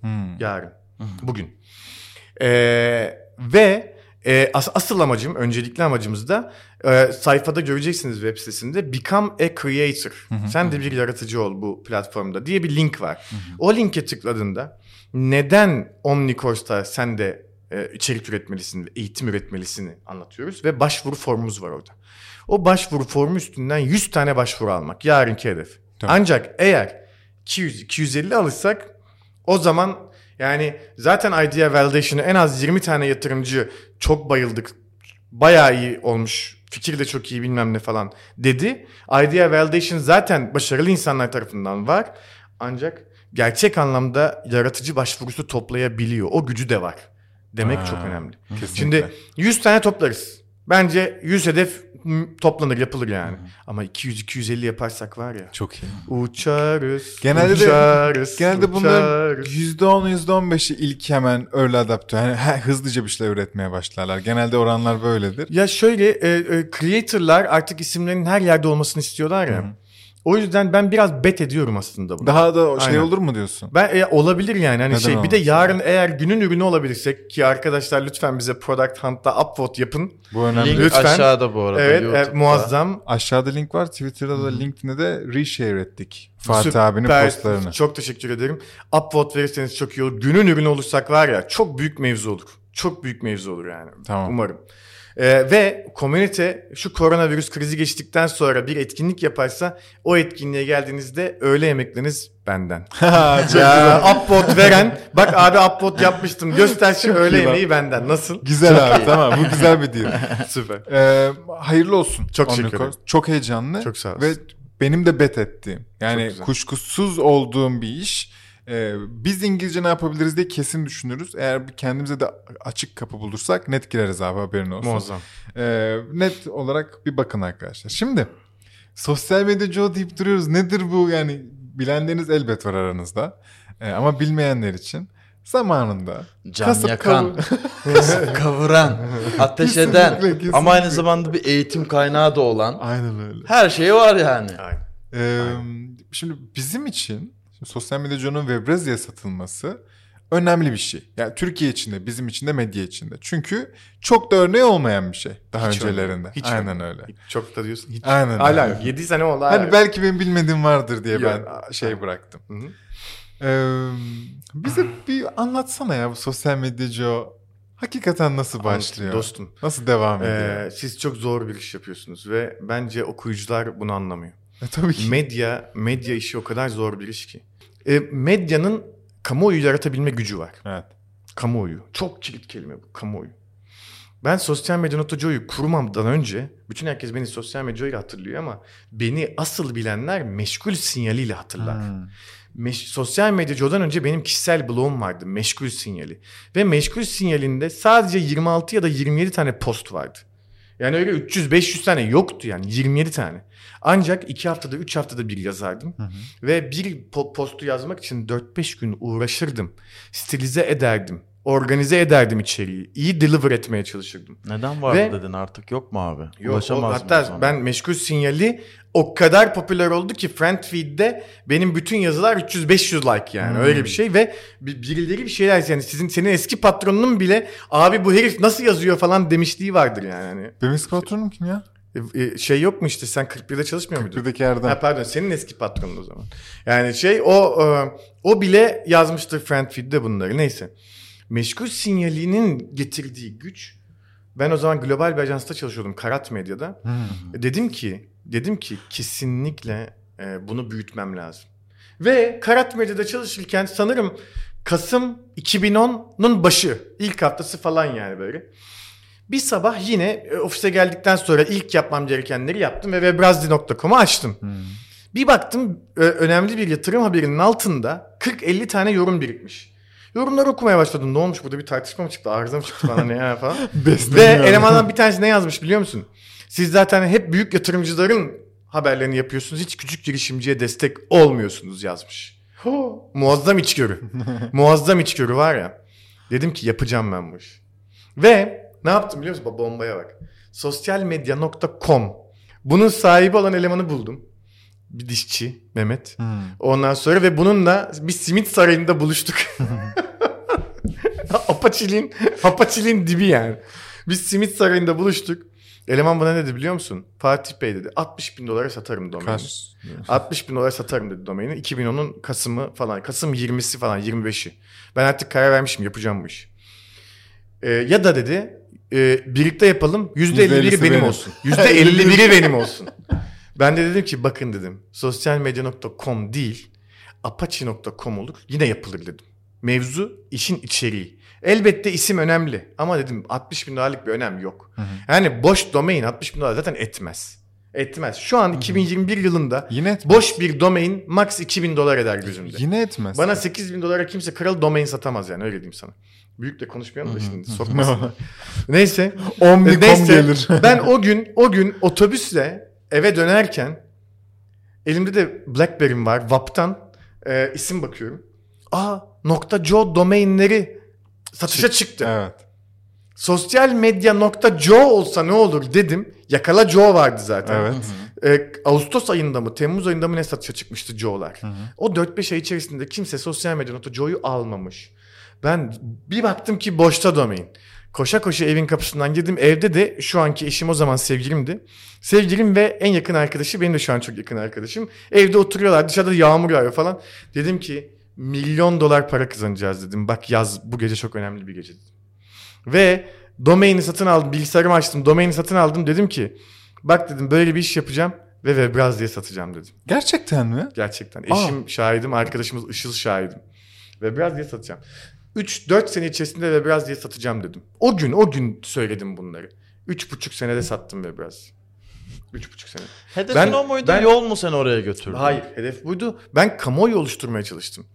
yarın, bugün. E, ve e, as- asıl amacım, öncelikli amacımız da e, sayfada göreceksiniz web sitesinde Become a Creator. Sen de bir yaratıcı ol bu platformda diye bir link var. O linke tıkladığında neden Omnicourse'ta sen de e, içerik üretmelisin ve eğitim üretmelisini anlatıyoruz ve başvuru formumuz var orada. O başvuru formu üstünden 100 tane başvuru almak yarınki hedef. Tamam. Ancak eğer 200 250 alırsak o zaman yani zaten Idea Validation'ı en az 20 tane yatırımcı çok bayıldık. Bayağı iyi olmuş. Fikir de çok iyi bilmem ne falan dedi. Idea Validation zaten başarılı insanlar tarafından var. Ancak gerçek anlamda yaratıcı başvurusu toplayabiliyor. O gücü de var. Demek Ha, çok önemli. kesinlikle. Şimdi 100 tane toplarız. Bence 100 hedef toplanır yapılır yani. Ama 200-250 yaparsak var ya. Çok iyi. Uçarız. Genelde de- uçarız, Genelde bunların uçarız. %10 %15'i ilk hemen early adapte. Yani he- hızlıca bir şeyler üretmeye başlarlar. Genelde oranlar böyledir. Ya şöyle e, e, creator'lar artık isimlerin her yerde olmasını istiyorlar ya. O yüzden ben biraz bet ediyorum aslında buna. Daha da şey Aynen. olur mu diyorsun? Ben e, olabilir yani hani Neden şey bir de yarın eğer günün ürünü olabilirsek ki arkadaşlar lütfen bize Product Hunt'ta upvote yapın. Bu önemli. Link Lütfen. aşağıda bu arada. evet e, YouTube'da. muazzam. Aşağıda link var. Twitter'da da LinkedIn'de de reshare ettik. Fatih Süper. abinin postlarını. Çok teşekkür ederim. Upvote verirseniz çok iyi olur. Günün ürünü olursak var ya çok büyük mevzu olur. Çok büyük mevzu olur yani. Tamam. Umarım. Ee, ve komünite şu koronavirüs krizi geçtikten sonra bir etkinlik yaparsa o etkinliğe geldiğinizde öğle yemekleriniz benden. <laughs> Çok ya upvote veren bak <laughs> abi upvote yapmıştım göster şu öğle iyi yemeği benden. Nasıl? Güzel abi tamam bu güzel bir deal. <laughs> Süper. Ee, hayırlı olsun. Çok teşekkür ederim. Çok heyecanlı. Çok sağ Ve olasın. benim de bet ettiğim. Yani Çok kuşkusuz olduğum bir iş. Ee, biz İngilizce ne yapabiliriz diye kesin düşünürüz. Eğer kendimize de açık kapı bulursak net gireriz abi haberin olsun. Muazzam. Ee, net olarak bir bakın arkadaşlar. Şimdi sosyal medya Joe deyip duruyoruz. Nedir bu yani bilenleriniz elbet var aranızda. Ee, ama bilmeyenler için zamanında Can kasıp yakan, <laughs> kasıp kavuran, <laughs> ateş Kesinlikle, eden kesinlikle. ama aynı zamanda bir eğitim kaynağı da olan Aynen öyle. her şey var yani. Aynen. Ee, şimdi bizim için şimdi sosyal medya Joe'nun Webrazi'ye satılması önemli bir şey. Yani Türkiye içinde, bizim için de medya içinde. Çünkü çok da örneği olmayan bir şey daha Hiç öncelerinde. örneği. Hiç Aynen örneği. öyle. Çok da diyorsun. Hiç. Aynen Hala öyle. yok. 7 sene oldu. Hani belki benim bilmediğim vardır diye Yok. ben şey bıraktım. Hı hı. Ee, bize bir anlatsana ya bu sosyal medya Joe hakikaten nasıl başlıyor? Dostum. Nasıl devam ediyor? Ee, siz çok zor bir iş yapıyorsunuz ve bence okuyucular bunu anlamıyor. E, tabii ki. Medya, medya işi o kadar zor bir iş ki. E, medyanın kamuoyu yaratabilme gücü var. evet. Kamuoyu. Çok kilit kelime bu. Kamuoyu. Ben sosyal medya notocuyu kurmamdan önce bütün herkes beni sosyal medyayla hatırlıyor ama beni asıl bilenler meşgul sinyaliyle hatırlar. Hmm. Meş- sosyal medyacıdan önce benim kişisel blogum vardı. Meşgul sinyali. Ve meşgul sinyalinde sadece 26 ya da 27 tane post vardı. Yani öyle 300-500 tane yoktu yani 27 tane. Ancak 2 haftada 3 haftada bir yazardım. Hı hı. Ve bir po- postu yazmak için 4-5 gün uğraşırdım. Stilize ederdim. Organize ederdim içeriği. iyi deliver etmeye çalışırdım. Neden vardı Ve- dedin artık yok mu abi? Yok, o, Ulaşamaz hatta ona? ben meşgul sinyali o kadar popüler oldu ki friend feed'de benim bütün yazılar 300-500 like yani Hmm. öyle bir şey ve bir- birileri bir şeyler yani sizin senin eski patronunun bile abi bu herif nasıl yazıyor falan demişliği vardır yani. Hani, Benim eski patronum kim ya? e, e, şey yok mu işte sen 41'de çalışmıyor muydun? Buradaki Erdem. Ha, pardon senin eski patronun o zaman. Yani şey o e, o bile yazmıştır friend feed'de bunları neyse. Meşgul sinyalinin getirdiği güç ben o zaman global bir ajansta çalışıyordum Karat Medya'da. Hmm. Dedim ki, dedim ki kesinlikle e, bunu büyütmem lazım. Ve Karat Medya'da çalışırken sanırım Kasım 2010'un başı, ilk haftası falan yani böyle. Bir sabah yine e, ofise geldikten sonra ilk yapmam gerekenleri yaptım ve webrazdi.com'u açtım. Hmm. Bir baktım e, önemli bir yatırım haberinin altında 40-50 tane yorum birikmiş. Yorumları okumaya başladım. Ne olmuş burada bir tartışma mı çıktı? Arıza mı çıktı bana ne ya falan. <laughs> Ve elemandan bir tanesi ne yazmış biliyor musun? Siz zaten hep büyük yatırımcıların haberlerini yapıyorsunuz. Hiç küçük girişimciye destek olmuyorsunuz yazmış. Ho, muazzam içgörü. <laughs> muazzam içgörü var ya. Dedim ki yapacağım ben bu işi. Ve ne yaptım biliyor musun? Bombaya bak. Sosyalmedya.com Bunun sahibi olan elemanı buldum. Bir dişçi Mehmet. Hmm. Ondan sonra ve bununla bir simit sarayında buluştuk. <laughs> <laughs> Apaçiliğin, Apaçiliğin dibi yani. Biz simit sarayında buluştuk. Eleman bana ne dedi biliyor musun? Fatih Bey dedi 60 bin dolara satarım domaini. Kaç? 60 <laughs> bin dolara satarım dedi domaini. 2010'un Kasım'ı falan. Kasım 20'si falan 25'i. Ben artık karar vermişim yapacağım bu işi. Ee, ya da dedi e, birlikte yapalım %51'i %50'si benim benim. olsun. %51'i benim olsun. Ben de dedim ki bakın dedim sosyalmedya.com değil apache.com olur yine yapılır dedim. Mevzu işin içeriği. Elbette isim önemli ama dedim 60 bin dolarlık bir önem yok. Hı hı. Yani boş domain 60 bin dolar zaten etmez. Etmez. Şu an 2021 yılında Yine etmez. boş bir domain max 2000 dolar eder gözümde. Yine etmez. Bana 8000 dolara kimse kralı domain satamaz yani öyle diyeyim sana. Büyük de konuşmayalım da şimdi sokmasın. <laughs> Neyse. Omnicom Neyse, gelir. ben o gün o gün otobüsle eve dönerken elimde de BlackBerry'm var. WAP'tan e, isim bakıyorum. Aa nokta .co domainleri satışa çıktı. Evet. Sosyal medya nokta .co olsa ne olur dedim. Yakala Joe vardı zaten. Evet. E, Ağustos ayında mı Temmuz ayında mı ne satışa çıkmıştı Joe'lar. O 4-5 ay içerisinde kimse sosyal medya nokta .co'yu almamış. Ben bir baktım ki boşta domain. Koşa koşa evin kapısından girdim. Evde de şu anki eşim o zaman sevgilimdi. Sevgilim ve en yakın arkadaşı benim de şu an çok yakın arkadaşım. Evde oturuyorlar dışarıda yağmur yağıyor falan. Dedim ki milyon dolar para kazanacağız dedim. Bak yaz bu gece çok önemli bir gece dedim. Ve domaini satın aldım. Bilgisayarımı açtım. Domaini satın aldım. Dedim ki bak dedim böyle bir iş yapacağım ve Webraz diye satacağım dedim. Gerçekten mi? Gerçekten. Eşim şahidim, arkadaşımız Işıl şahidim. Ve biraz diye satacağım. 3-4 sene içerisinde ve biraz diye satacağım dedim. O gün o gün söyledim bunları. 3,5 senede sattım ve biraz. 3,5 sene. Hedefin Ben- o muydu? ben- Yol mu seni oraya götürdü? Hayır hedef buydu. Ben kamuoyu oluşturmaya çalıştım.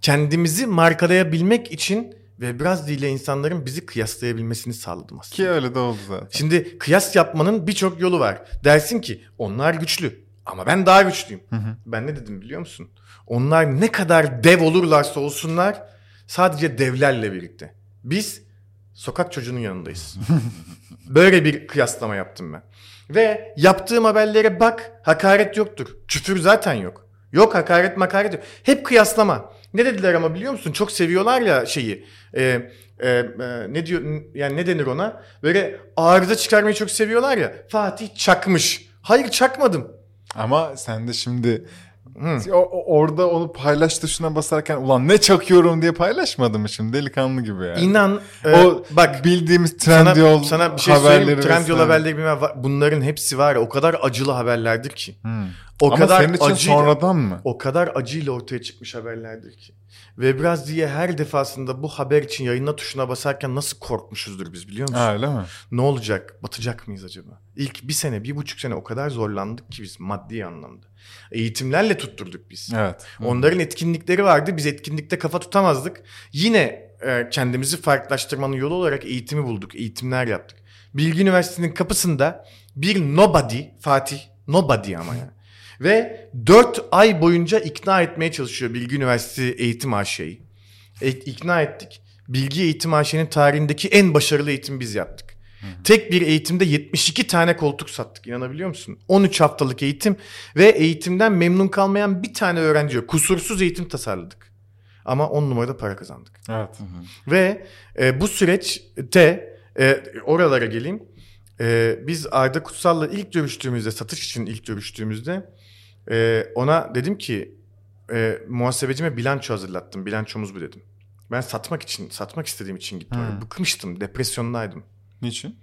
Kendimizi markalayabilmek için ve biraz ile insanların bizi kıyaslayabilmesini sağladım aslında. Ki öyle de oldu zaten. Şimdi kıyas yapmanın birçok yolu var. Dersin ki onlar güçlü ama ben daha güçlüyüm. Ben ne dedim biliyor musun? Onlar ne kadar dev olurlarsa olsunlar sadece devlerle birlikte. Biz sokak çocuğunun yanındayız. <laughs> Böyle bir kıyaslama yaptım ben. Ve yaptığım haberlere bak hakaret yoktur. Küfür zaten yok. Yok hakaret makaret yok. Hep kıyaslama. Ne dediler ama biliyor musun? Çok seviyorlar ya şeyi. Ee, e, e, ne diyor yani ne denir ona? Böyle arıza çıkarmayı çok seviyorlar ya. Fatih çakmış. Hayır çakmadım. Ama sen de şimdi Hı. o- orada onu paylaş tuşuna basarken ulan ne çakıyorum diye paylaşmadın mı şimdi delikanlı gibi yani. İnan e, o bak bildiğimiz sana, Trendyol sana bir şey söyleyeyim. haberleri Trendyol haberleri bilmem bunların hepsi var ya o kadar acılı haberlerdir ki. Hmm. O Ama kadar senin için acıyla- sonradan mı? O kadar acıyla ortaya çıkmış haberlerdir ki. Ve biraz diye her defasında bu haber için yayınla tuşuna basarken nasıl korkmuşuzdur biz biliyor musun? Ha, öyle mi? Ne olacak? Batacak mıyız acaba? İlk bir sene, bir buçuk sene o kadar zorlandık ki biz maddi anlamda. Eğitimlerle tutturduk biz. Evet. Onların etkinlikleri vardı. Biz etkinlikte kafa tutamazdık. Yine e, kendimizi farklılaştırmanın yolu olarak eğitimi bulduk. Eğitimler yaptık. Bilgi Üniversitesi'nin kapısında bir nobody, Fatih, nobody ama yani. <laughs> Ve 4 ay boyunca ikna etmeye çalışıyor Bilgi Üniversitesi Eğitim AŞ'yi. E, ikna ettik. Bilgi Eğitim AŞ'nin tarihindeki en başarılı eğitim biz yaptık. Tek bir eğitimde 72 tane koltuk sattık inanabiliyor musun? 13 haftalık eğitim ve eğitimden memnun kalmayan bir tane öğrenci yok. Kusursuz eğitim tasarladık. Ama 10 numarada para kazandık. Evet. Ve e, bu süreçte e, oralara geleyim. E, biz Arda Kutsal'la ilk görüştüğümüzde, satış için ilk görüştüğümüzde e, ona dedim ki e, muhasebecime bilanço hazırlattım. Bilançomuz bu dedim. Ben satmak için, satmak istediğim için gittim. Bıkmıştım, depresyondaydım. Niçin?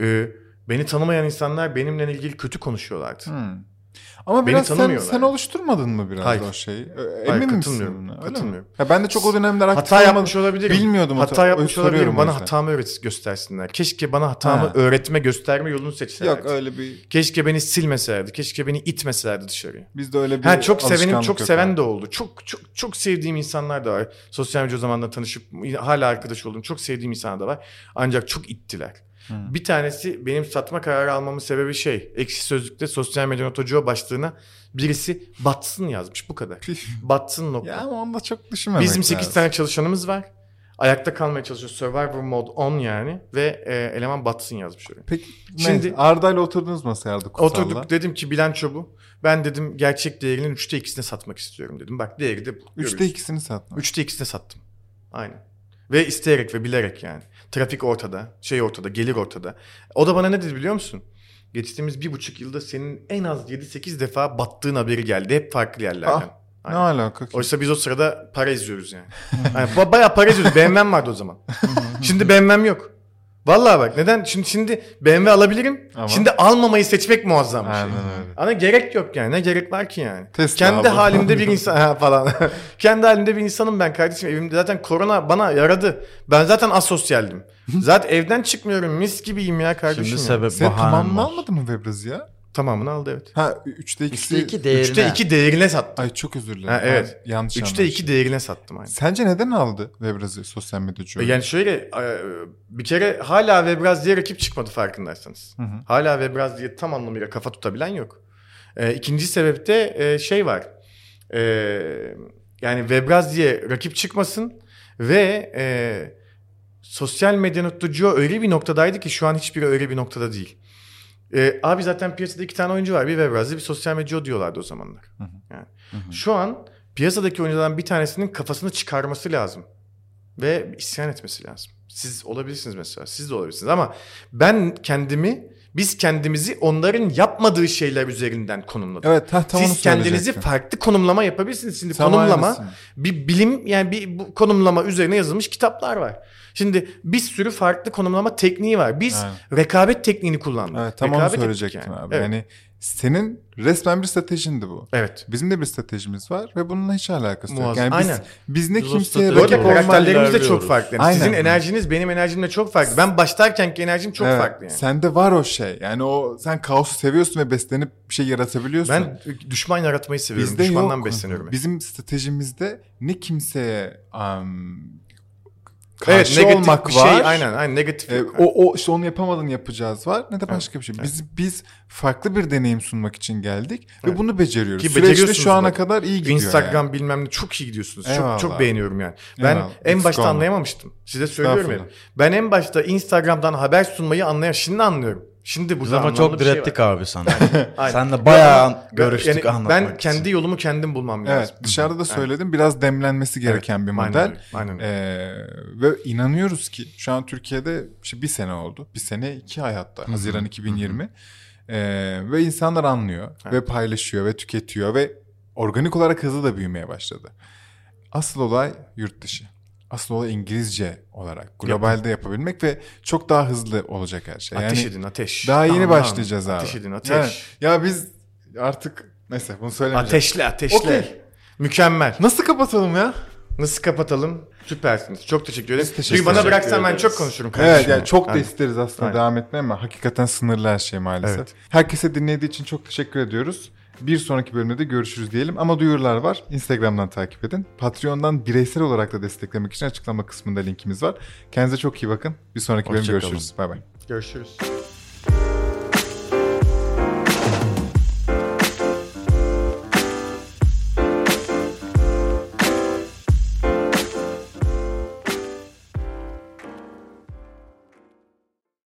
E, beni tanımayan insanlar benimle ilgili kötü konuşuyorlardı. Hmm. Ama Beni biraz sen, sen oluşturmadın mı biraz Hayır. o şeyi? Ö- Hayır, Emin misin katılmıyorum. Öyle Katılmıyorum. mi? Ya ben de çok o dönemler aktif Hata yapmış olabilirim. Bilmiyordum Hata ta- yapmış olabilirim. Bana hatamı öğret göstersinler. Keşke bana hatamı Ha. öğretme gösterme yolunu seçselerdi. Yok öyle bir Keşke beni silmeselerdi. Keşke beni itmeselerdi dışarıya. bizde öyle bir Ha çok sevenim, çok seven de oldu. Çok çok çok sevdiğim insanlar da var. Sosyal medya o zamanla tanışıp hala arkadaş olduğum çok sevdiğim insanlar da var. Ancak çok ittiler. Hmm. Bir tanesi benim satma kararı almamın sebebi şey. Ekşi Sözlük'te sosyal medya notocuğu başlığına birisi batsın yazmış. Bu kadar. batsın nokta. Ya ama onu da çok düşünmemek Bizim 8 lazım. tane çalışanımız var. Ayakta kalmaya çalışıyor. Survivor mode on yani. Ve e, eleman batsın yazmış oraya. Peki Şimdi- Şimdi Arda'yla oturdunuz masaya Arda Kutsal'la. Oturduk dedim ki bilanço bu. Ben dedim gerçek değerinin 3'te 2'sine satmak istiyorum dedim. Bak değeri de bu. Üçte Görüyorsun. ikisini satma. 3'te 2'sine sattım. Aynen. Ve isteyerek ve bilerek yani. Trafik ortada, şey ortada, gelir ortada. O da bana ne dedi biliyor musun? Geçtiğimiz bir buçuk yılda senin en az 7-8 defa battığın haberi geldi. Hep farklı yerlerden. Ah, Ne Aynen. alaka ki? Oysa biz o sırada para izliyoruz yani. <laughs> yani ba- bayağı para izliyoruz. BMW'm vardı o zaman. Şimdi BMW'm yok. Vallahi bak neden? Şimdi, şimdi BMW alabilirim. Ama- Şimdi almamayı seçmek muazzam bir şey. Aynen öyle. Ama gerek yok yani. Ne gerek var ki yani? Tesla Kendi aldım. halinde bir <laughs> insan ha, falan. <laughs> Kendi halinde bir insanım ben kardeşim. Evimde zaten korona bana yaradı. Ben zaten asosyaldim. <laughs> zaten evden çıkmıyorum. Mis gibiyim ya kardeşim. Şimdi ya. sebep tamamını var. almadı mı Webraz ya? Tamamını aldı evet. Ha 3'te 2'si... Üçte iki değerine. 3'te 2 değerine sattım. Ay çok özür dilerim. Ha, evet. Ben yanlış 3'te anlamışım. 2 değerine sattım aynı. Sence neden aldı Webraz'ı sosyal medyacı? Yani şöyle e, bir kere hala Webraz diye rakip çıkmadı farkındaysanız. Hı hı. Hala Webraz diye tam anlamıyla kafa tutabilen yok. E, ikinci sebepte e, şey var. E, yani Webraz diye rakip çıkmasın ve e, sosyal medya noktacuğu öyle bir noktadaydı ki şu an hiçbiri öyle bir noktada değil. E, abi zaten piyasada iki tane oyuncu var. Bir Webraz'da bir sosyal medya diyorlardı o zamanlar. Hı hı. Yani. Hı hı. Şu an piyasadaki oyunculardan bir tanesinin kafasını çıkarması lazım. Ve isyan etmesi lazım. Siz olabilirsiniz mesela. Siz de olabilirsiniz ama ben kendimi biz kendimizi onların yapmadığı şeyler üzerinden konumladık. Evet ha, tam Siz kendinizi farklı konumlama yapabilirsiniz. Şimdi Sen konumlama aynısın. bir bilim yani bir bu konumlama üzerine yazılmış kitaplar var. Şimdi bir sürü farklı konumlama tekniği var. Biz Aynen. rekabet tekniğini kullandık. Evet tam Rekabet söyleyecektim yani. abi. Evet. Yani senin resmen bir stratejindi bu. evet. Bizim de bir stratejimiz var ve bununla hiç alakası yok. Muazzam. Yani biz, Aynen. biz ne Biz o kimseye rakip olmak... karakterlerimiz de çok farklı. Yani Aynen. Sizin enerjiniz benim enerjimle çok farklı. Ben başlarkenki enerjim çok Evet, farklı yani. Sende var o şey. Yani o sen kaosu seviyorsun ve beslenip bir şey yaratabiliyorsun. Ben düşman yaratmayı seviyorum. Bizde Düşmandan yok. besleniyorum. Bizim stratejimizde ne kimseye um, Evet, karşı negatif olmak bir var. şey aynen aynen negatif. E, yok. o, o işte onu yapamadın yapacağız var ne de başka bir şey. Biz biz farklı bir deneyim sunmak için geldik ve Evet. bunu beceriyoruz. Ki Süreçte şu ana bak. kadar iyi gidiyor. Instagram yani. bilmem ne çok iyi gidiyorsunuz. Eyvallah. Çok çok beğeniyorum yani. Ben Eyvallah. en başta anlayamamıştım. Size söylüyorum hep. Ben en başta Instagram'dan haber sunmayı anlayan şimdi anlıyorum. Şimdi Biz burada ama çok bir şey direttik var. abi sana. <laughs> Aynen. Sen de bayağı görüştük yani anlatmak Ben kendi için. yolumu kendim bulmam Evet lazım. dışarıda da Evet. söyledim biraz demlenmesi gereken bir Aynen model. Aynen öyle. Ee, ve inanıyoruz ki şu an Türkiye'de işte bir sene oldu. Bir sene iki ay hatta. hı. Haziran 2020. Ee, ve insanlar anlıyor Evet. ve paylaşıyor ve tüketiyor ve organik olarak hızlı da büyümeye başladı. Asıl olay yurt dışı. Asıl olay İngilizce olarak globalde yapabilmek ve çok daha hızlı olacak her şey. ateş yani edin ateş. daha yeni Tamam, başlayacağız abi. Ateş edin ateş. Yani, ya biz artık neyse bunu söylemeyeceğim. Ateşle ateşle. Okey. Mükemmel. Nasıl kapatalım ya? Nasıl kapatalım? Süpersiniz. Çok teşekkür ederim. Teşekkür Çünkü bana ederiz. bıraksan ben çok konuşurum kardeşim. Evet yani çok da Yani. isteriz aslında Aynen. devam etmeye ama hakikaten sınırlı her şey maalesef. Evet. Herkese dinlediği için çok teşekkür ediyoruz. Bir sonraki bölümde de görüşürüz diyelim ama duyurular var. Instagram'dan takip edin. Patreon'dan bireysel olarak da desteklemek için açıklama kısmında linkimiz var. Kendinize çok iyi bakın. Bir sonraki bölüm Hoşça kalın. görüşürüz. Bay bay. Görüşürüz.